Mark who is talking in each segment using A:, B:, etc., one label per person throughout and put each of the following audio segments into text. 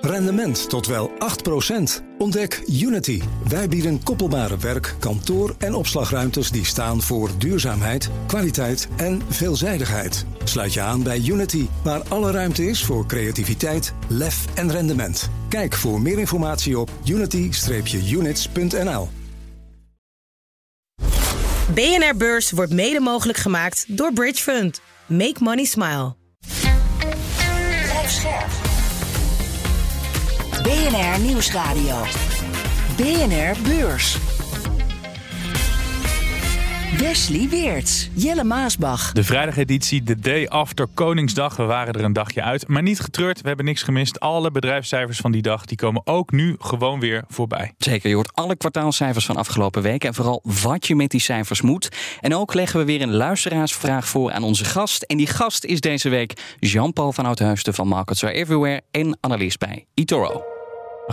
A: Rendement tot wel 8%. Ontdek Unity. Wij bieden koppelbare werk, kantoor en opslagruimtes die staan voor duurzaamheid, kwaliteit en veelzijdigheid. Sluit je aan bij Unity, waar alle ruimte is voor creativiteit, lef en rendement. Kijk voor meer informatie op unity-units.nl.
B: BNR Beurs wordt mede mogelijk gemaakt door Bridge Fund. Make money smile.
C: BNR Nieuwsradio. BNR Beurs. Wesley Weerts, Jelle Maasbach.
D: De vrijdageditie, de day after Koningsdag. We waren er een dagje uit, maar niet getreurd. We hebben niks gemist. Alle bedrijfscijfers van die dag die komen ook nu gewoon weer voorbij.
E: Zeker, je hoort alle kwartaalcijfers van afgelopen weken en vooral wat je met die cijfers moet. En ook leggen we weer een luisteraarsvraag voor aan onze gast. En die gast is deze week Jean-Paul van Oudheusden van Markets Are Everywhere en analist bij eToro.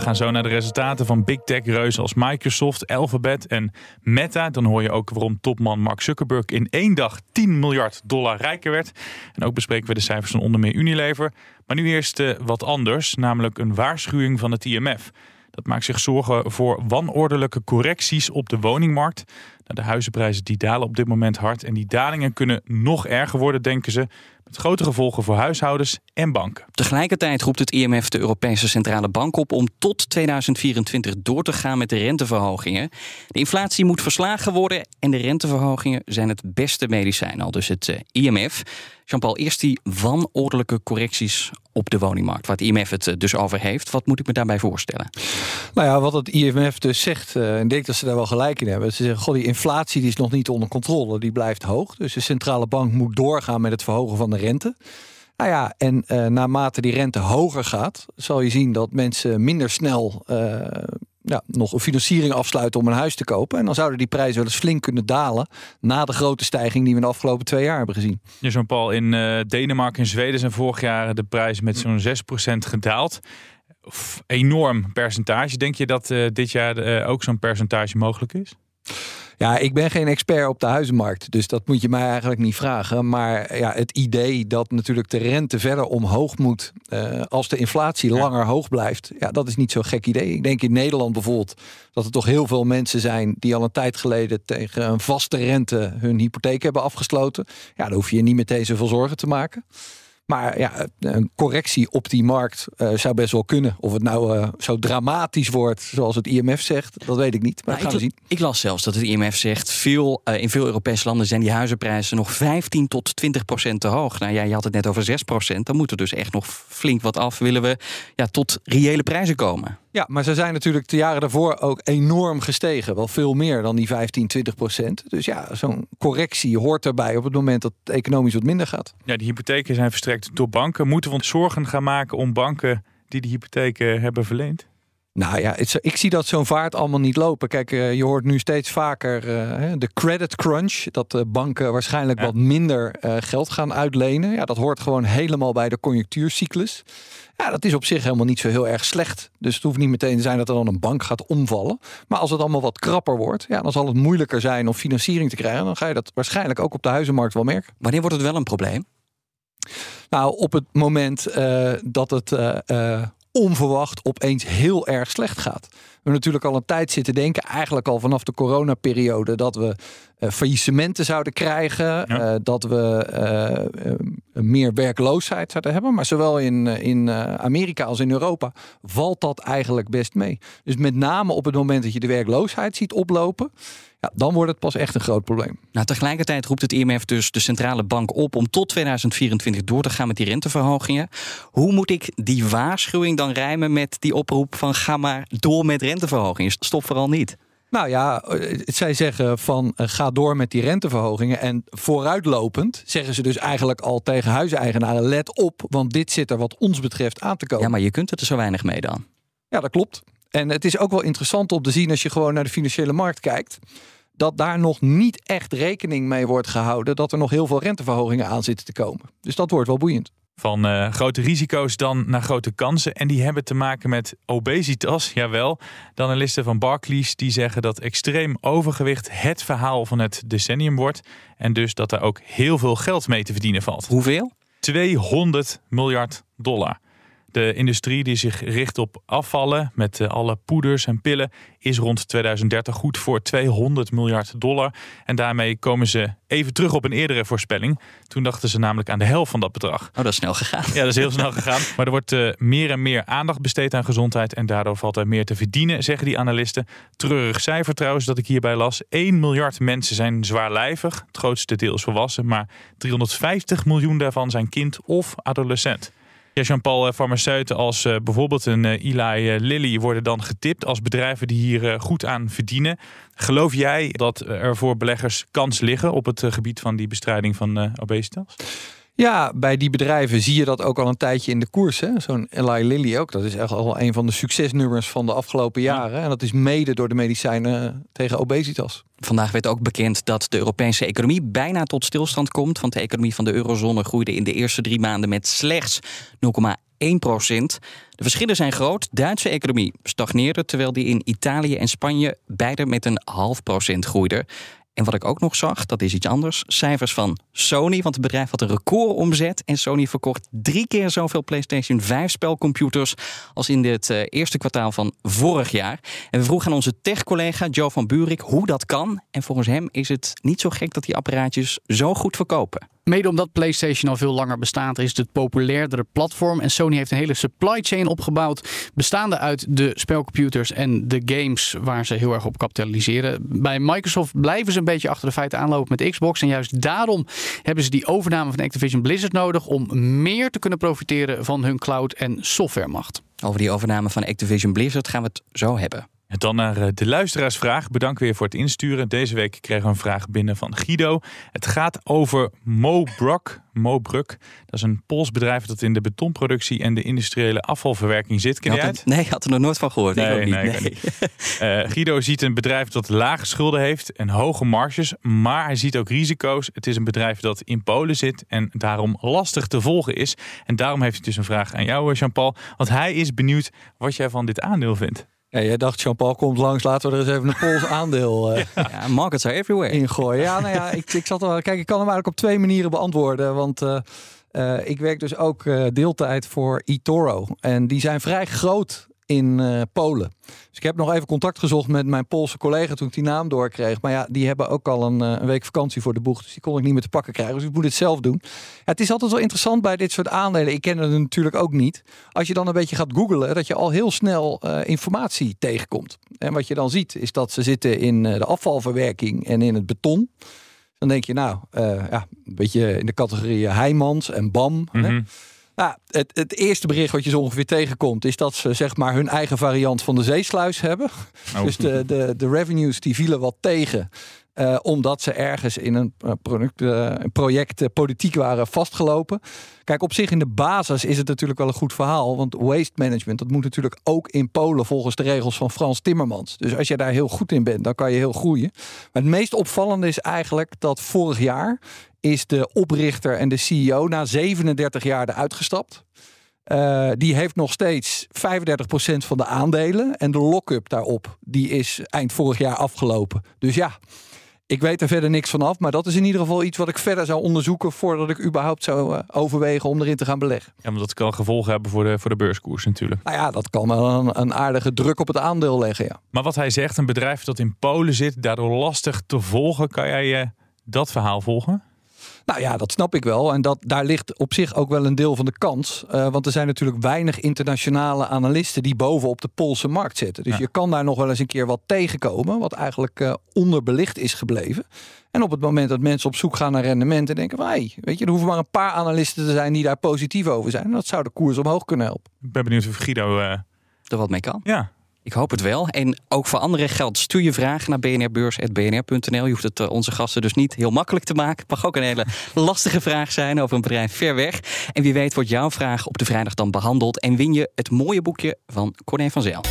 D: We gaan zo naar de resultaten van big tech reuzen als Microsoft, Alphabet en Meta. Dan hoor je ook waarom topman Mark Zuckerberg in één dag 10 miljard dollar rijker werd. En ook bespreken we de cijfers van onder meer Unilever. Maar nu eerst uh, wat anders, namelijk een waarschuwing van het IMF. Dat maakt zich zorgen voor wanordelijke correcties op de woningmarkt. Nou, de huizenprijzen die dalen op dit moment hard en die dalingen kunnen nog erger worden, denken ze. Met grote gevolgen voor huishoudens en banken.
E: Tegelijkertijd roept het IMF de Europese Centrale Bank op om tot 2024 door te gaan met de renteverhogingen. De inflatie moet verslagen worden en de renteverhogingen zijn het beste medicijn, al dus het eh, IMF. Jean-Paul, eerst die wanordelijke correcties op de woningmarkt, waar het IMF het eh, dus over heeft. Wat moet ik me daarbij voorstellen?
F: Nou ja, wat het IMF dus zegt, uh, en ik denk dat ze daar wel gelijk in hebben. Ze zeggen, goh, die inflatie die is nog niet onder controle, die blijft hoog. Dus de centrale bank moet doorgaan met het verhogen van de rente. Nou ja, en uh, naarmate die rente hoger gaat, zal je zien dat mensen minder snel ja, nog een financiering afsluiten om een huis te kopen. En dan zouden die prijzen wel eens flink kunnen dalen na de grote stijging die we de afgelopen twee jaar hebben gezien.
D: Ja, Jean-Paul, in uh, Denemarken en Zweden zijn vorig jaar de prijzen met zo'n 6% gedaald. Of enorm percentage. Denk je dat dit jaar ook zo'n percentage mogelijk is?
F: Ja, ik ben geen expert op de huizenmarkt, dus dat moet je mij eigenlijk niet vragen. Maar ja, het idee dat natuurlijk de rente verder omhoog moet uh, als de inflatie langer hoog blijft, ja, dat is niet zo'n gek idee. Ik denk in Nederland bijvoorbeeld dat er toch heel veel mensen zijn die al een tijd geleden tegen een vaste rente hun hypotheek hebben afgesloten. Ja, daar hoef je je niet meteen zoveel zorgen te maken. Maar ja, een correctie op die markt uh, zou best wel kunnen. Of het nou uh, zo dramatisch wordt zoals het IMF zegt, dat weet ik niet. Maar nou, gaan
E: ik,
F: we zien.
E: Ik las zelfs dat het IMF zegt, veel, uh, in veel Europese landen zijn die huizenprijzen nog 15 tot 20 procent te hoog. Nou ja, je had het net over 6 procent. Dan moet er dus echt nog flink wat af, willen we ja, tot reële prijzen komen.
F: Ja, maar ze zijn natuurlijk de jaren daarvoor ook enorm gestegen. Wel veel meer dan die 15, 20 procent. Dus ja, zo'n correctie hoort erbij op het moment dat het economisch wat minder gaat.
D: Ja, die hypotheken zijn verstrekt door banken. Moeten we ons zorgen gaan maken om banken die de hypotheken hebben verleend?
F: Nou ja, ik zie dat zo'n vaart allemaal niet lopen. Kijk, je hoort nu steeds vaker de credit crunch. Dat banken waarschijnlijk ja. wat minder geld gaan uitlenen. Ja, dat hoort gewoon helemaal bij de conjunctuurcyclus. Ja, dat is op zich helemaal niet zo heel erg slecht. Dus het hoeft niet meteen te zijn dat er dan een bank gaat omvallen. Maar als het allemaal wat krapper wordt, ja, dan zal het moeilijker zijn om financiering te krijgen. Dan ga je dat waarschijnlijk ook op de huizenmarkt wel merken.
E: Wanneer wordt het wel een probleem?
F: Nou, op het moment uh, dat het uh, uh, onverwacht opeens heel erg slecht gaat. We natuurlijk al een tijd zitten denken, eigenlijk al vanaf de coronaperiode, dat we uh, faillissementen zouden krijgen, ja. uh, dat we uh, meer werkloosheid zouden hebben. Maar zowel in, in Amerika als in Europa valt dat eigenlijk best mee. Dus met name op het moment dat je de werkloosheid ziet oplopen, ja, dan wordt het pas echt een groot probleem.
E: Nou, tegelijkertijd roept het IMF dus de centrale bank op om tot 2024 door te gaan met die renteverhogingen. Hoe moet ik die waarschuwing dan rijmen met die oproep van ga maar door met renteverhogingen? Stop vooral niet.
F: Nou ja, zij zeggen van uh, ga door met die renteverhogingen. En vooruitlopend zeggen ze dus eigenlijk al tegen huiseigenaren: let op, want dit zit er wat ons betreft aan te komen.
E: Ja, maar je kunt het er zo weinig mee dan.
F: Ja, dat klopt. En het is ook wel interessant om te zien als je gewoon naar de financiële markt kijkt. Dat daar nog niet echt rekening mee wordt gehouden dat er nog heel veel renteverhogingen aan zitten te komen. Dus dat wordt wel boeiend.
D: Van uh, grote risico's dan naar grote kansen. En die hebben te maken met obesitas, jawel. De analisten van Barclays die zeggen dat extreem overgewicht het verhaal van het decennium wordt. En dus dat er ook heel veel geld mee te verdienen valt.
E: Hoeveel?
D: 200 miljard dollar. De industrie die zich richt op afvallen met eh, alle poeders en pillen is rond 2030 goed voor 200 miljard dollar. En daarmee komen ze even terug op een eerdere voorspelling. Toen dachten ze namelijk aan de helft van dat bedrag.
E: Oh, dat is snel gegaan.
D: Ja, dat is heel snel gegaan. Maar er wordt uh, meer en meer aandacht besteed aan gezondheid. En daardoor valt er meer te verdienen, zeggen die analisten. Treurig cijfer trouwens dat ik hierbij las. 1 miljard mensen zijn zwaarlijvig. Het grootste deel is volwassen. Maar 350 miljoen daarvan zijn kind of adolescent. Ja, Jean-Paul, eh, farmaceuten als uh, bijvoorbeeld een uh, Eli Lilly worden dan getipt als bedrijven die hier goed aan verdienen. Geloof jij dat er voor beleggers kans liggen op het gebied van die bestrijding van obesitas?
F: Ja, bij die bedrijven zie je dat ook al een tijdje in de koers. Zo'n Eli Lilly ook. Dat is echt al een van de succesnummers van de afgelopen jaren. En dat is mede door de medicijnen tegen obesitas.
E: Vandaag werd ook bekend dat de Europese economie bijna tot stilstand komt. Want de economie van de eurozone groeide in de eerste drie maanden met slechts 0,1 procent. De verschillen zijn groot. Duitse economie stagneerde, terwijl die in Italië en Spanje beide met een half procent groeiden. En wat ik ook nog zag, dat is iets anders. Cijfers van Sony, want het bedrijf had een recordomzet. En Sony verkocht drie keer zoveel PlayStation 5 spelcomputers als in het uh, eerste kwartaal van vorig jaar. En we vroegen aan onze tech-collega Joe van Buurik hoe dat kan. En volgens hem is het niet zo gek dat die apparaatjes zo goed verkopen.
G: Mede omdat PlayStation al veel langer bestaat, is het het populairdere platform. En Sony heeft een hele supply chain opgebouwd. Bestaande uit de spelcomputers en de games waar ze heel erg op kapitaliseren. Bij Microsoft blijven ze een beetje achter de feiten aanlopen met Xbox. En juist daarom hebben ze die overname van Activision Blizzard nodig. om meer te kunnen profiteren van hun cloud- en softwaremacht.
E: Over die overname van Activision Blizzard gaan we het zo hebben.
D: En dan naar eh, de luisteraarsvraag. Bedankt weer voor het insturen. Deze week kregen we een vraag binnen van Guido. Het gaat over Mobruk. Mobruk. Dat is een Pools bedrijf dat in de betonproductie en de industriële afvalverwerking zit. Ken je het?
E: Nee, ik had er nog nooit van gehoord.
D: Nee, niet. nee. nee. uh, Guido ziet een bedrijf dat lage schulden heeft en hoge marges. Maar hij ziet ook risico's. Het is een bedrijf dat in Polen zit en daarom lastig te volgen is. En daarom heeft hij dus een vraag aan jou, Jean-Paul. Want hij is benieuwd wat jij van dit aandeel vindt.
F: Ja, jij dacht, Jean-Paul komt langs, laten we er eens even een Pools aandeel uh,
E: ja, markets are everywhere.
F: ingooien. Ja, nou ja, ik, ik zat er Kijk, ik kan hem eigenlijk op twee manieren beantwoorden. Want uh, uh, ik werk dus ook deeltijd voor eToro. En die zijn vrij groot in uh, Polen. Dus ik heb nog even contact gezocht met mijn Poolse collega toen ik die naam doorkreeg. Maar ja, die hebben ook al een, uh, een week vakantie voor de boeg. Dus die kon ik niet meer te pakken krijgen. Dus ik moet het zelf doen. Ja, het is altijd wel interessant bij dit soort aandelen. Ik ken het natuurlijk ook niet. Als je dan een beetje gaat googlen, dat je al heel snel uh, informatie tegenkomt. En wat je dan ziet, is dat ze zitten in de afvalverwerking en in het beton. Dan denk je, nou, ja, een beetje in de categorie Heijmans en BAM. Hè? Nou, het, het, eerste bericht wat je zo ongeveer tegenkomt, is dat ze zeg maar hun eigen variant van de zeesluis hebben. Oh. Dus de, de, de revenues die vielen wat tegen. Uh, omdat ze ergens in een, product, uh, een project politiek waren vastgelopen. Kijk, op zich in de basis is het natuurlijk wel een goed verhaal. Want waste management, dat moet natuurlijk ook in Polen volgens de regels van Frans Timmermans. Dus als je daar heel goed in bent, dan kan je heel groeien. Maar het meest opvallende is eigenlijk dat vorig jaar is de oprichter en de CEO na 37 jaar eruit gestapt. Uh, die heeft nog steeds 35% van de aandelen. En de lock-up daarop, die is eind vorig jaar afgelopen. Dus ja, ik weet er verder niks van af. Maar dat is in ieder geval iets wat ik verder zou onderzoeken... voordat ik überhaupt zou uh, overwegen om erin te gaan beleggen.
D: Ja, maar dat kan gevolgen hebben voor de, voor de beurskoers natuurlijk.
F: Nou ja, dat kan wel een, een aardige druk op het aandeel leggen, ja.
D: Maar wat hij zegt, een bedrijf dat in Polen zit... daardoor lastig te volgen. Kan jij uh, dat verhaal volgen?
F: Nou ja, dat snap ik wel. En dat, daar ligt op zich ook wel een deel van de kans. Uh, want er zijn natuurlijk weinig internationale analisten die bovenop de Poolse markt zitten. Dus ja. je kan daar nog wel eens een keer wat tegenkomen, wat eigenlijk uh, onderbelicht is gebleven. En op het moment dat mensen op zoek gaan naar rendementen, denken van, hey, weet je, er hoeven maar een paar analisten te zijn die daar positief over zijn. En dat zou de koers omhoog kunnen helpen.
D: Ik ben benieuwd of Guido uh...
E: er wat mee kan.
D: Ja.
E: Ik hoop het wel. En ook voor anderen geldt, stuur je vragen naar bnrbeurs.bnr.nl. Je hoeft het onze gasten dus niet heel makkelijk te maken. Het mag ook een hele lastige vraag zijn over een bedrijf ver weg. En wie weet wordt jouw vraag op de vrijdag dan behandeld. En win je het mooie boekje van Corné van Zijl.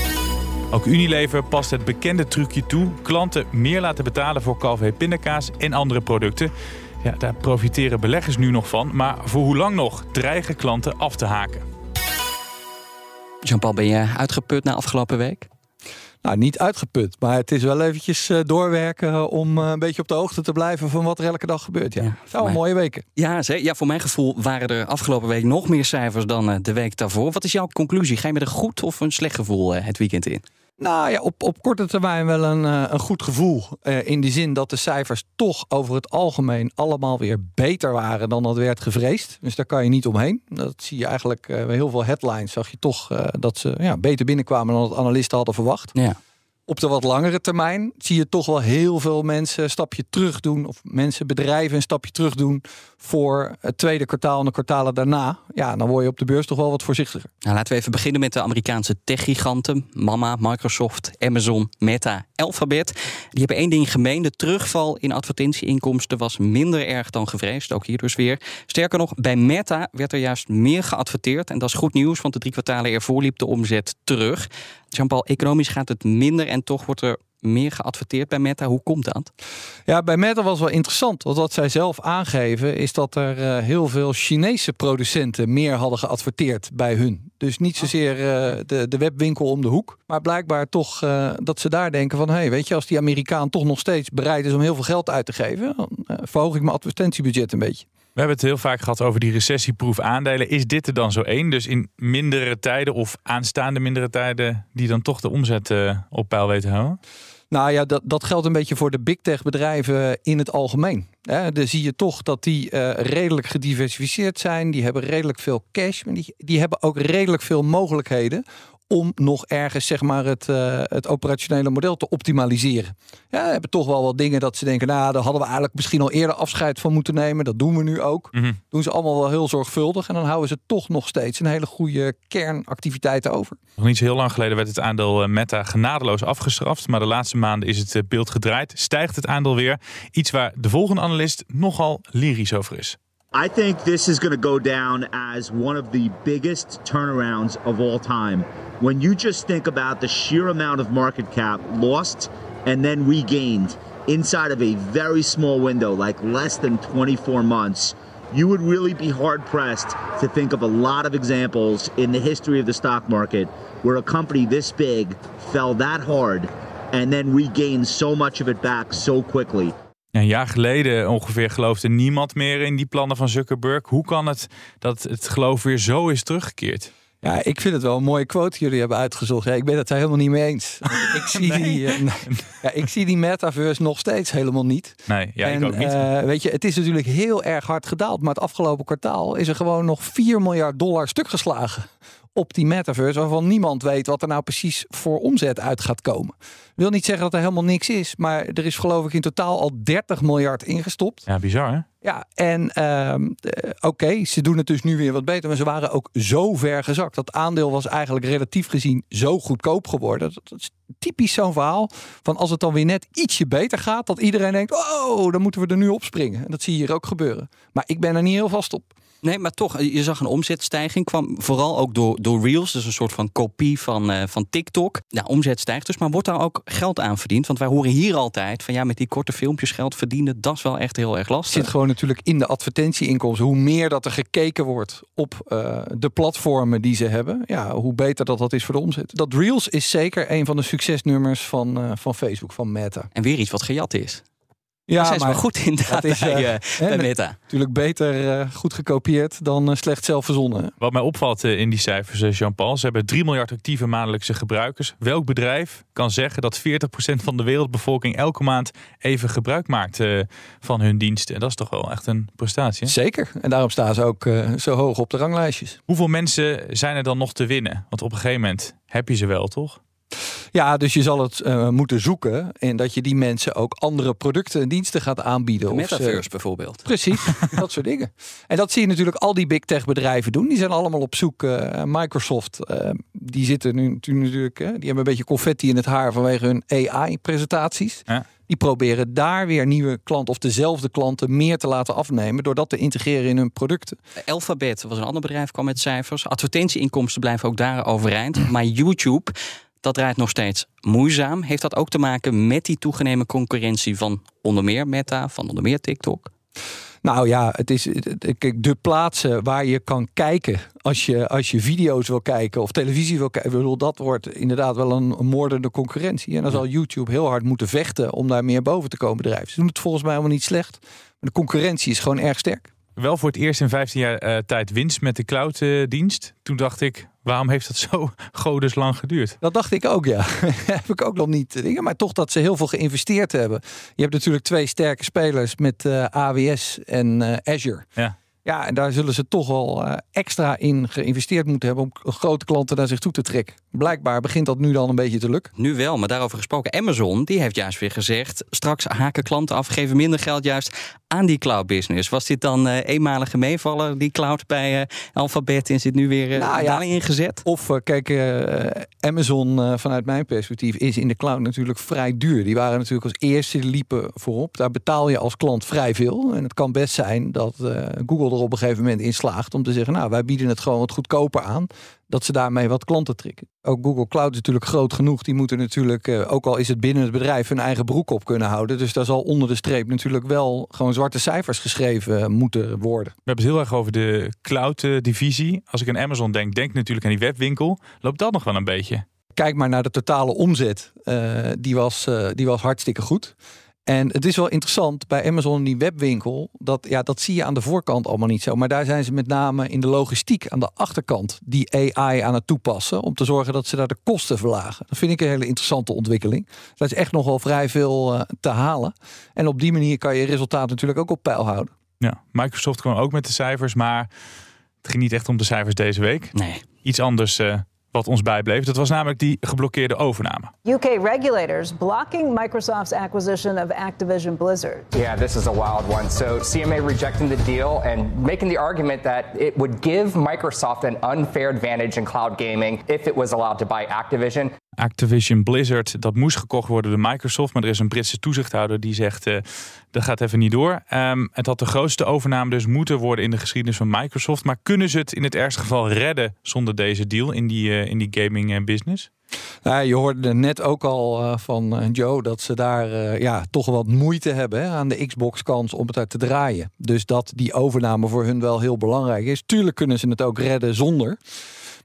D: Ook Unilever past het bekende trucje toe. Klanten meer laten betalen voor Calvé pindakaas en andere producten. Ja, daar profiteren beleggers nu nog van. Maar voor hoe lang nog dreigen klanten af te haken?
E: Jean-Paul, ben je uitgeput na afgelopen week?
F: Nou, niet uitgeput, maar het is wel eventjes uh, doorwerken om uh, een beetje op de hoogte te blijven van wat er elke dag gebeurt. Ja, ja een mooie weken.
E: Ja, ja, voor mijn gevoel waren er afgelopen week nog meer cijfers dan de week daarvoor. Wat is jouw conclusie? Ga je met een goed of een slecht gevoel het weekend in?
F: Nou ja, op, op korte termijn wel een, een goed gevoel. in die zin dat de cijfers toch over het algemeen allemaal weer beter waren dan dat werd gevreesd. Dus daar kan je niet omheen. Dat zie je eigenlijk bij heel veel headlines. Zag je toch dat ze ja, beter binnenkwamen dan wat analisten hadden verwacht.
E: Ja
F: op de wat langere termijn zie je toch wel heel veel mensen een stapje terug doen. Of mensen, bedrijven een stapje terug doen voor het tweede kwartaal en de kwartalen daarna. Ja, dan word je op de beurs toch wel wat voorzichtiger.
E: Nou, laten we even beginnen met de Amerikaanse techgiganten. Mama, Microsoft, Amazon, Meta, Alphabet. Die hebben één ding gemeen. De terugval in advertentieinkomsten was minder erg dan gevreesd. Ook hier dus weer. Sterker nog, bij Meta werd er juist meer geadverteerd. En dat is goed nieuws, want de drie kwartalen ervoor liep de omzet terug. Jean-Paul, economisch gaat het minder en toch wordt er meer geadverteerd bij Meta. Hoe komt dat?
F: Ja, bij Meta was wel interessant. Want wat zij zelf aangeven is dat er uh, heel veel Chinese producenten meer hadden geadverteerd bij hun. Dus niet ah. zozeer uh, de, de webwinkel om de hoek. Maar blijkbaar toch uh, dat ze daar denken van... hé, hey, weet je, als die Amerikaan toch nog steeds bereid is om heel veel geld uit te geven... dan verhoog ik mijn advertentiebudget een beetje.
D: We hebben het heel vaak gehad over die recessieproef aandelen. Is dit er dan zo één? Dus in mindere tijden of aanstaande mindere tijden... die dan toch de omzet uh, op peil weten houden?
F: Nou ja, dat, dat geldt een beetje voor de big tech bedrijven in het algemeen. He, dan zie je toch dat die uh, redelijk gediversifieerd zijn. Die hebben redelijk veel cash. Maar die, die hebben ook redelijk veel mogelijkheden om nog ergens zeg maar, het, uh, het operationele model te optimaliseren. Ja, we hebben toch wel wat dingen dat ze denken, nou, daar hadden we eigenlijk misschien al eerder afscheid van moeten nemen. Dat doen we nu ook. Mm -hmm. Doen ze allemaal wel heel zorgvuldig. En dan houden ze toch nog steeds een hele goede kernactiviteiten over.
D: Nog niet zo heel lang geleden werd het aandeel eh, Meta genadeloos afgestraft. Maar de laatste maanden is het eh, beeld gedraaid. Stijgt het aandeel weer. Iets waar de volgende analist nogal lyrisch over is.
H: I think this is going to go down as one of the biggest turnarounds of all time. When you just think about the sheer amount of market cap lost and then regained inside of a very small window, like less than 24 months, you would really be hard pressed to think of a lot of examples in the history of the stock market where a company this big fell that hard and then regained so much of it back so quickly.
D: Een jaar geleden ongeveer geloofde niemand meer in die plannen van Zuckerberg. Hoe kan het dat het geloof weer zo is teruggekeerd?
F: Ja, ik vind het wel een mooie quote jullie hebben uitgezocht. Ja, ik ben het daar helemaal niet mee eens. ik, zie die, uh, ja, ik zie die metaverse nog steeds helemaal niet.
D: Nee, ja, en, ik ook niet. Uh,
F: weet je, het is natuurlijk heel erg hard gedaald. Maar het afgelopen kwartaal is er gewoon nog 4 miljard dollar stuk geslagen op die metaverse, waarvan niemand weet wat er nou precies voor omzet uit gaat komen. Wil niet zeggen dat er helemaal niks is, maar er is geloof ik in totaal al 30 miljard ingestopt.
D: Ja, bizar hè?
F: Ja, en uh, oké, ze doen het dus nu weer wat beter, maar ze waren ook zo ver gezakt. Dat aandeel was eigenlijk relatief gezien zo goedkoop geworden. Dat, is typisch zo'n verhaal van als het dan weer net ietsje beter gaat, dat iedereen denkt, oh, dan moeten we er nu op springen. En dat zie je hier ook gebeuren. Maar ik ben er niet heel vast op.
E: Nee, maar toch, je zag een omzetstijging. Kwam vooral ook door, door Reels, dus een soort van kopie van, uh, van TikTok. Ja, omzet stijgt dus, maar wordt daar ook geld aan verdiend? Want wij horen hier altijd van ja, met die korte filmpjes geld verdienen, dat is wel echt heel erg lastig.
F: Het zit gewoon natuurlijk in de advertentieinkomsten. Hoe meer dat er gekeken wordt op uh, de platformen die ze hebben, ja, hoe beter dat dat is voor de omzet. Dat Reels is zeker een van de succesnummers van, uh, van Facebook, van Meta.
E: En weer iets wat gejat is. Ja, zijn maar goed in dat is, bij, uh, bij Meta.
F: Natuurlijk beter uh, goed gekopieerd dan uh, slecht zelf verzonnen.
D: Wat mij opvalt in die cijfers, Jean-Paul, ze hebben 3 miljard actieve maandelijkse gebruikers. Welk bedrijf kan zeggen dat 40% van de wereldbevolking elke maand even gebruik maakt van hun diensten? Dat is toch wel echt een prestatie. Hè?
F: Zeker. En daarom staan ze ook zo hoog op de ranglijstjes.
D: Hoeveel mensen zijn er dan nog te winnen? Want op een gegeven moment heb je ze wel, toch?
F: Ja, dus je zal het uh, moeten zoeken en dat je die mensen ook andere producten en diensten gaat aanbieden.
E: De metaverse ze... bijvoorbeeld.
F: Precies, dat soort dingen. En dat zie je natuurlijk al die big tech bedrijven doen. Die zijn allemaal op zoek. Uh, Microsoft, uh, die zitten nu natuurlijk, die hebben een beetje confetti in het haar vanwege hun AI-presentaties. Ja. Die proberen daar weer nieuwe klanten of dezelfde klanten meer te laten afnemen door dat te integreren in hun producten.
E: Alphabet was een ander bedrijf, kwam met cijfers. Advertentieinkomsten blijven ook daar overeind. Maar YouTube dat draait nog steeds moeizaam. Heeft dat ook te maken met die toegenomen concurrentie van onder meer Meta, van onder meer TikTok?
F: Nou ja, het is de plaatsen waar je kan kijken als je, als je video's wil kijken of televisie wil kijken. Bedoel, dat wordt inderdaad wel een, moordende concurrentie. En dan zal YouTube heel hard moeten vechten om daar meer boven te komen drijven. Ze doen het volgens mij helemaal niet slecht. Maar de concurrentie is gewoon erg sterk.
D: Wel voor het eerst in 15 jaar uh, tijd winst met de cloud-dienst. Toen dacht ik, waarom heeft dat zo godes lang geduurd?
F: Dat dacht ik ook, ja. Heb ik ook nog niet dingen. Maar toch dat ze heel veel geïnvesteerd hebben. Je hebt natuurlijk twee sterke spelers met uh, AWS en uh, Azure.
D: Ja.
F: Ja, en daar zullen ze toch wel extra in geïnvesteerd moeten hebben om grote klanten naar zich toe te trekken. Blijkbaar begint dat nu dan een beetje te lukken.
E: Nu wel, maar daarover gesproken. Amazon die heeft juist weer gezegd: straks haken klanten af, geven minder geld juist aan die cloud business. Was dit dan uh, eenmalige meevallen, die cloud bij uh, Alphabet? En zit nu weer uh, nou, ja, ingezet?
F: Of kijk, Amazon vanuit mijn perspectief is in de cloud natuurlijk vrij duur. Die waren natuurlijk als eerste liepen voorop. Daar betaal je als klant vrij veel. En het kan best zijn dat Google er op een gegeven moment in slaagt om te zeggen: Nou, wij bieden het gewoon wat goedkoper aan dat ze daarmee wat klanten trekken. Ook Google Cloud is natuurlijk groot genoeg. Die moeten natuurlijk, uh, ook al is het binnen het bedrijf, hun eigen broek op kunnen houden. Dus daar zal onder de streep natuurlijk wel gewoon zwarte cijfers geschreven moeten worden.
D: We hebben het heel erg over de cloud-divisie. Als ik aan Amazon denk, denk natuurlijk aan die webwinkel. Loopt dat nog wel een beetje?
F: Kijk maar naar de totale omzet. Uh, die, was, uh, die was hartstikke goed. En het is wel interessant bij Amazon die webwinkel. Dat, ja, dat zie je aan de voorkant allemaal niet zo. Maar daar zijn ze met name in de logistiek aan de achterkant die AI aan het toepassen. Om te zorgen dat ze daar de kosten verlagen. Dat vind ik een hele interessante ontwikkeling. Daar is echt nog wel vrij veel uh, te halen. En op die manier kan je resultaat natuurlijk ook op peil houden.
D: Ja, Microsoft kwam ook met de cijfers. Maar het ging niet echt om de cijfers deze week.
E: Nee.
D: Iets anders. Uh, wat ons bijbleef. Dat was namelijk die geblokkeerde overname.
I: UK regulators blocking Microsoft's acquisition of Activision Blizzard.
J: Yeah, this is a wild one. So CMA rejecting the deal and making the argument that it would give Microsoft an unfair advantage in cloud gaming if it was allowed to buy Activision.
D: Activision Blizzard, dat moest gekocht worden door Microsoft. Maar er is een Britse toezichthouder die zegt, uh, dat gaat even niet door. Um, het had de grootste overname dus moeten worden in de geschiedenis van Microsoft. Maar kunnen ze het in het ergste geval redden zonder deze deal in die, uh, in die gaming uh, business?
F: Je hoorde net ook al van Joe dat ze daar ja, toch wat moeite hebben hè, aan de Xbox-kant om het uit te draaien. Dus dat die overname voor hun wel heel belangrijk is. Tuurlijk kunnen ze het ook redden zonder.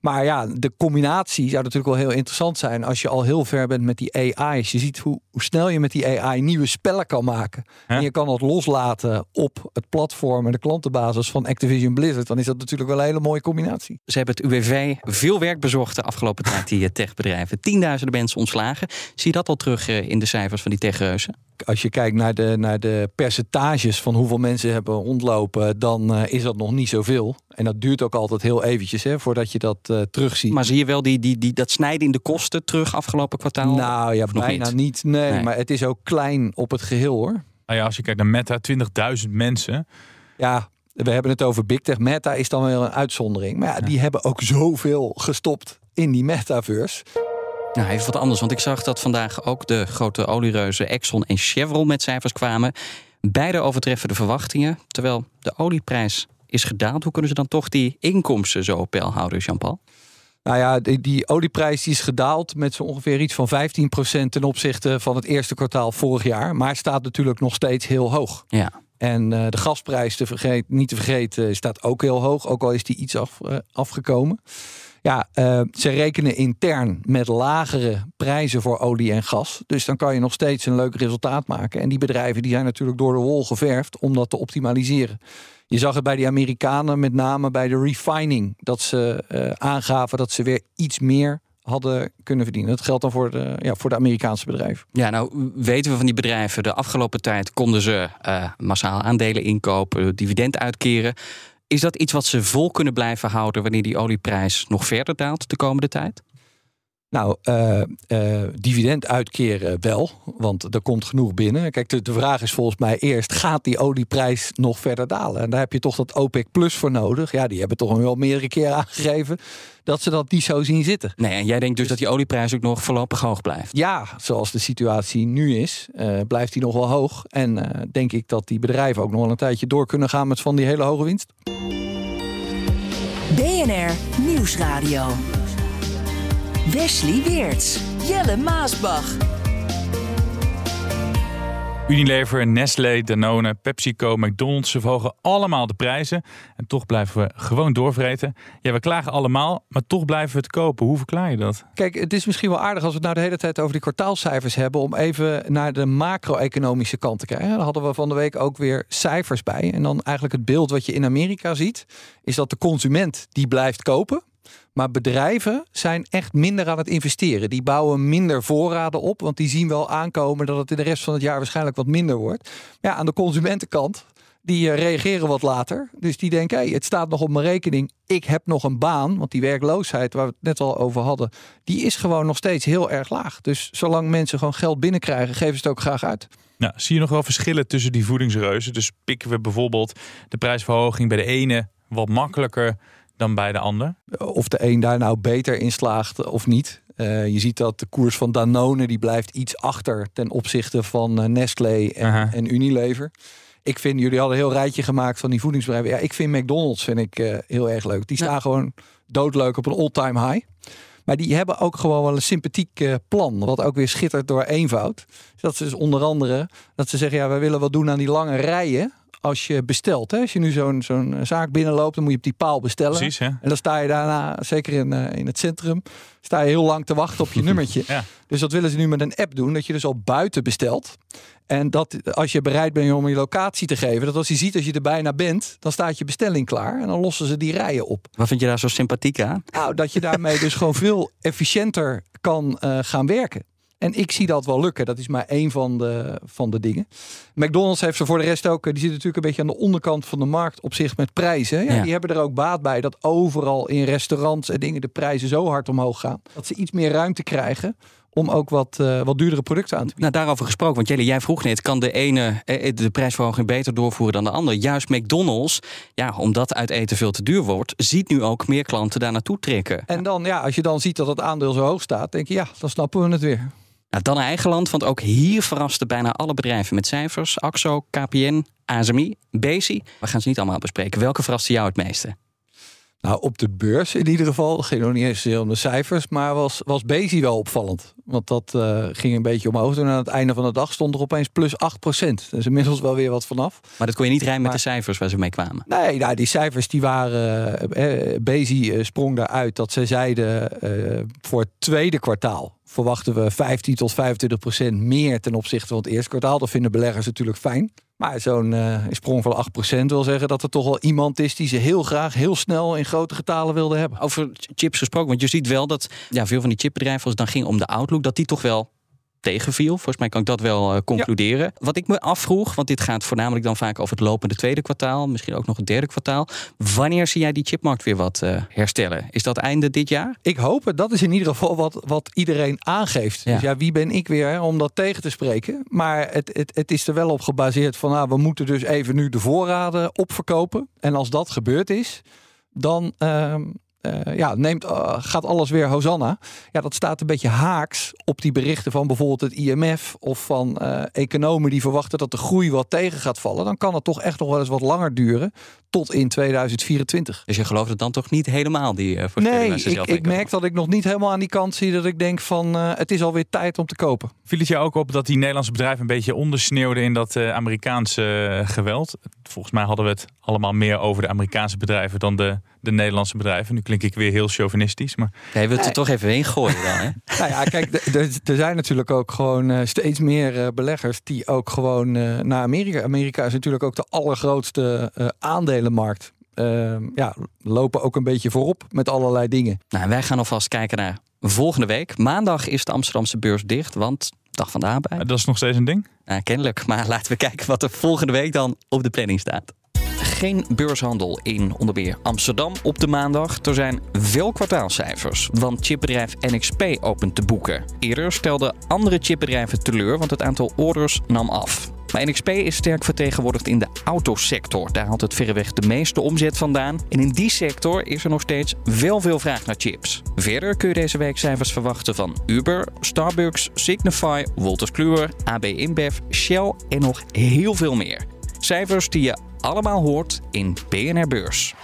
F: Maar ja, de combinatie zou natuurlijk wel heel interessant zijn als je al heel ver bent met die AI. Als je ziet hoe, hoe snel je met die AI nieuwe spellen kan maken. En je kan dat loslaten op het platform en de klantenbasis van Activision Blizzard. Dan is dat natuurlijk wel een hele mooie combinatie.
E: Ze hebben het UWV veel werk bezorgd de afgelopen tijd, die techbedrijven. Tienduizenden mensen ontslagen. Zie je dat al terug in de cijfers van die techreuzen?
F: Als je kijkt naar de, naar de percentages van hoeveel mensen hebben rondlopen, dan uh, is dat nog niet zoveel. En dat duurt ook altijd heel eventjes hè, voordat je dat uh, terugziet.
E: Maar zie je wel die, die, die, dat snijden in de kosten terug afgelopen kwartaal?
F: Nou ja, bijna niet. niet. Nee, nee, maar het is ook klein op het geheel hoor.
D: Nou ja, als je kijkt naar Meta, 20.000 mensen.
F: Ja, we hebben het over Big Tech. Meta is dan wel een uitzondering. Maar ja, ja. die hebben ook zoveel gestopt in die metaverse.
E: Nou, even wat anders, want ik zag dat vandaag ook de grote oliereuzen Exxon en Chevron met cijfers kwamen. Beide overtreffen de verwachtingen, terwijl de olieprijs is gedaald. Hoe kunnen ze dan toch die inkomsten zo op peil houden, Jean-Paul?
F: Nou ja, die, die, olieprijs die is gedaald met zo ongeveer iets van 15% ten opzichte van het eerste kwartaal vorig jaar. Maar staat natuurlijk nog steeds heel hoog.
E: Ja.
F: En uh, de gasprijs, te vergeet, niet te vergeten, staat ook heel hoog. Ook al is die iets af, uh, afgekomen. Ja, uh, ze rekenen intern met lagere prijzen voor olie en gas. Dus dan kan je nog steeds een leuk resultaat maken. En die bedrijven die zijn natuurlijk door de wol geverfd om dat te optimaliseren. Je zag het bij die Amerikanen, met name bij de refining, dat ze uh, aangaven dat ze weer iets meer hadden kunnen verdienen. Dat geldt dan voor de, ja, voor de Amerikaanse bedrijven.
E: Ja, nou weten we van die bedrijven. De afgelopen tijd konden ze uh, massaal aandelen inkopen, dividend uitkeren. Is dat iets wat ze vol kunnen blijven houden wanneer die olieprijs nog verder daalt de komende tijd?
F: Nou, uh, uh, dividend uitkeren wel, want er komt genoeg binnen. Kijk, de, de, vraag is volgens mij eerst: gaat die olieprijs nog verder dalen? En daar heb je toch dat OPEC Plus voor nodig. Ja, die hebben toch wel meerdere keren aangegeven dat ze dat niet zo zien zitten.
E: Nee, en jij denkt dus dat die olieprijs ook nog voorlopig hoog blijft?
F: Ja, zoals de situatie nu is, uh, blijft die nog wel hoog. En denk ik dat die bedrijven ook nog wel een tijdje door kunnen gaan met van die hele hoge winst.
C: BNR Nieuwsradio. Wesley Weerts, Jelle Maasbach.
D: Unilever, Nestlé, Danone, PepsiCo, McDonald's, ze verhogen allemaal de prijzen. En toch blijven we gewoon doorvreten. Ja, we klagen allemaal, maar toch blijven we het kopen. Hoe verklaar je dat?
F: Kijk, het is misschien wel aardig als we het nou de hele tijd over die kwartaalcijfers hebben. om even naar de macro-economische kant te kijken. Daar hadden we van de week ook weer cijfers bij. En dan eigenlijk het beeld wat je in Amerika ziet. is dat de consument die blijft kopen. Maar bedrijven zijn echt minder aan het investeren. Die bouwen minder voorraden op, want die zien wel aankomen dat het in de rest van het jaar waarschijnlijk wat minder wordt. Ja, aan de consumentenkant, die eh, reageren wat later. Dus die denken, hey, het staat nog op mijn rekening. Ik heb nog een baan, want die werkloosheid waar we het net al over hadden, die is gewoon nog steeds heel erg laag. Dus zolang mensen gewoon geld binnenkrijgen, geven ze het ook graag uit.
D: Nou, zie je nog wel verschillen tussen die voedingsreuzen? Dus pikken we bijvoorbeeld de prijsverhoging bij de ene wat makkelijker dan bij de ander?
F: Of de een daar nou beter in slaagt of niet. Uh, je ziet dat de koers van Danone die blijft iets achter ten opzichte van uh, Nestlé en, en, Unilever. Ik vind, jullie hadden een heel rijtje gemaakt van die voedingsbedrijven. Ja, ik vind McDonald's vind ik, uh, heel erg leuk. Die staan gewoon doodleuk op een all-time high. Maar die hebben ook gewoon wel een sympathiek plan. Wat ook weer schittert door eenvoud. Dat ze dus onder andere dat ze zeggen: ja, wij willen wat doen aan die lange rijen als je bestelt. Hè? Als je nu zo'n zo'n zaak binnenloopt, dan moet je op die paal bestellen.
D: Precies,
F: En dan sta je daarna, zeker in, uh, in het centrum, sta je heel lang te wachten op je nummertje.
D: Ja.
F: Dus dat willen ze nu met een app doen, dat je dus al buiten bestelt. En dat als je bereid bent om je locatie te geven, dat als je ziet als je er bijna bent, dan staat je bestelling klaar en dan lossen ze die rijen op.
E: Wat vind je daar zo sympathiek aan?
F: Nou, dat je daarmee dus gewoon veel efficiënter kan uh, gaan werken. En ik zie dat wel lukken. Dat is maar één van de, van de dingen. McDonald's heeft er voor de rest ook. Die zit natuurlijk een beetje aan de onderkant van de markt op zich met prijzen. Ja, Die hebben er ook baat bij dat overal in restaurants en dingen de prijzen zo hard omhoog gaan. Dat ze iets meer ruimte krijgen om ook wat, uh, wat duurdere producten aan te bieden.
E: Nou, daarover gesproken, want Jelly, jij vroeg net, kan de ene eh, de prijsverhoging beter doorvoeren dan de ander? Juist McDonald's, ja, omdat uit eten veel te duur wordt, ziet nu ook meer klanten daar naartoe trekken.
F: En dan, ja, als je dan ziet dat het aandeel zo hoog staat, denk je, ja, dan snappen we het weer.
E: Nou, dan eigen land, want ook hier verrasten bijna alle bedrijven met cijfers. AXO, KPN, ASMI, Bezi. We gaan ze niet allemaal bespreken. Welke verraste jou het meeste?
F: Nou, op de beurs in ieder geval. Ging nog niet eens om de cijfers. Maar was, was Bezi wel opvallend. Want dat uh, ging een beetje omhoog. En aan het einde van de dag stond er opeens plus 8 procent. Dus inmiddels wel weer wat vanaf.
E: Maar dat kon je niet rijmen met de cijfers waar ze mee kwamen?
F: Nee, nou, die cijfers die waren... Eh, Bezi uh, sprong daaruit dat ze zeiden... voor het tweede kwartaal verwachten we 15 tot 25 procent meer ten opzichte van het eerste kwartaal. Dat vinden beleggers natuurlijk fijn. Maar zo'n uh, sprong van 8% wil zeggen dat er toch wel iemand is die ze heel graag heel snel in grote getalen wilde hebben.
E: Over chips gesproken, want je ziet wel dat ja, veel van die chipbedrijven, als het dan ging om de outlook, dat die toch wel tegenviel. Volgens mij kan ik dat wel uh, concluderen. Wat ik me afvroeg, want dit gaat voornamelijk dan vaak over het lopende tweede kwartaal, misschien ook nog het derde kwartaal. Wanneer zie jij die chipmarkt weer wat uh, herstellen? Is dat einde dit jaar?
F: Ik hoop het. Dat is in ieder geval wat, wat iedereen aangeeft. Ja. Dus ja, wie ben ik weer om dat tegen te spreken? Maar het, het, het is er wel op gebaseerd van, nou, we moeten dus even nu de voorraden opverkopen. En als dat gebeurd is, dan, uh, uh, ja, neemt, uh, gaat alles weer Hosanna. Ja, dat staat een beetje haaks op die berichten van bijvoorbeeld het IMF of van uh, economen die verwachten dat de groei wat tegen gaat vallen. Dan kan het toch echt nog wel eens wat langer duren tot in 2024.
E: Dus je gelooft het dan toch niet helemaal, die uh,
F: Nee, ik, ik merk dat ik nog niet helemaal aan die kant zie dat ik denk van het is alweer tijd om te kopen.
D: Viel het jou ook op dat die Nederlandse bedrijven een beetje ondersneeuwden in dat Amerikaanse geweld? Volgens mij hadden we het allemaal meer over de Amerikaanse bedrijven dan de, de Nederlandse bedrijven. Nu klink ik weer heel chauvinistisch. Maar...
E: Jij wilt er toch even heen gooien dan, hè?
F: nou ja, kijk, er zijn natuurlijk ook gewoon uh, steeds meer uh, beleggers die ook gewoon uh, naar Amerika. Amerika is natuurlijk ook de allergrootste aandelenmarkt. Ehm, ja, lopen ook een beetje voorop met allerlei dingen.
E: Nou, wij gaan alvast kijken naar volgende week. Maandag is de Amsterdamse beurs dicht, want dag van de arbeid.
D: Dat is nog steeds een ding?
E: Nou, kennelijk. Maar laten we kijken wat er volgende week dan op de planning staat geen beurshandel in onder meer Amsterdam op de maandag. Er zijn wel kwartaalcijfers, want chipbedrijf NXP opent te boeken. Eerder stelden andere chipbedrijven teleur, want het aantal orders nam af. Maar NXP is sterk vertegenwoordigd in de autosector. Daar haalt het verreweg de meeste omzet vandaan. En in die sector is er nog steeds wel veel vraag naar chips. Verder kun je deze week cijfers verwachten van Uber, Starbucks, Signify, Wolters Kluwer, AB InBev, Shell en nog heel veel meer. Cijfers die je allemaal hoort in BNR Beurs.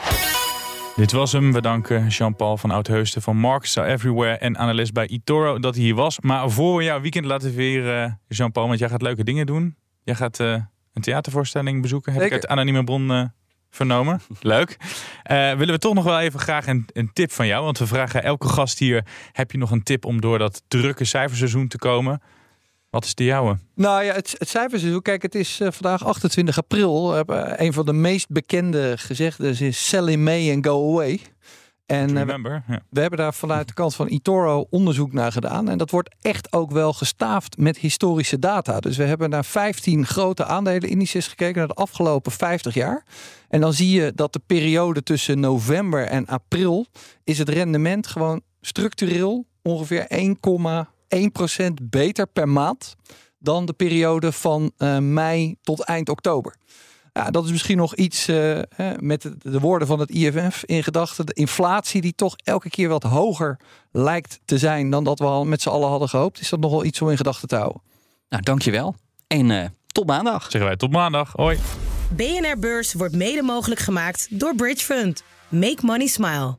D: Dit was hem. We danken Jean-Paul van Oudheusden van Marks Everywhere en analist bij eToro dat hij hier was. Maar voor we jouw weekend laten veren, Jean-Paul, want jij gaat leuke dingen doen. Jij gaat eh, een theatervoorstelling bezoeken. Heb
F: Zeker.
D: ik uit anonieme bron eh, vernomen. Leuk. Eh, willen we toch nog wel even graag een, een tip van jou? Want we vragen elke gast hier: heb je nog een tip om door dat drukke cijferseizoen te komen? Wat is de jouwe?
F: Nou ja, het, het cijferseizoen. Kijk, het is eh, vandaag 28 april. Uh, een van de meest bekende gezegden is Sell in May and go away. En
D: Remember,
F: we hebben daar vanuit de kant van eToro onderzoek naar gedaan. En dat wordt echt ook wel gestaafd met historische data. Dus we hebben naar 15 grote aandelenindices gekeken naar de afgelopen 50 jaar. En dan zie je dat de periode tussen november en april is het rendement gewoon structureel ongeveer 1,1% beter per maand dan de periode van uh, mei tot eind oktober. Ja, dat is misschien nog iets uh, met de, de, woorden van het IFF in gedachten. De inflatie die toch elke keer wat hoger lijkt te zijn dan dat we al met z'n allen hadden gehoopt. Is dat nog wel iets om in gedachten te houden?
E: Nou, dankjewel. En uh, tot maandag.
D: Zeggen wij tot maandag. Hoi.
B: BNR Beurs wordt mede mogelijk gemaakt door Bridge Fund. Make money smile.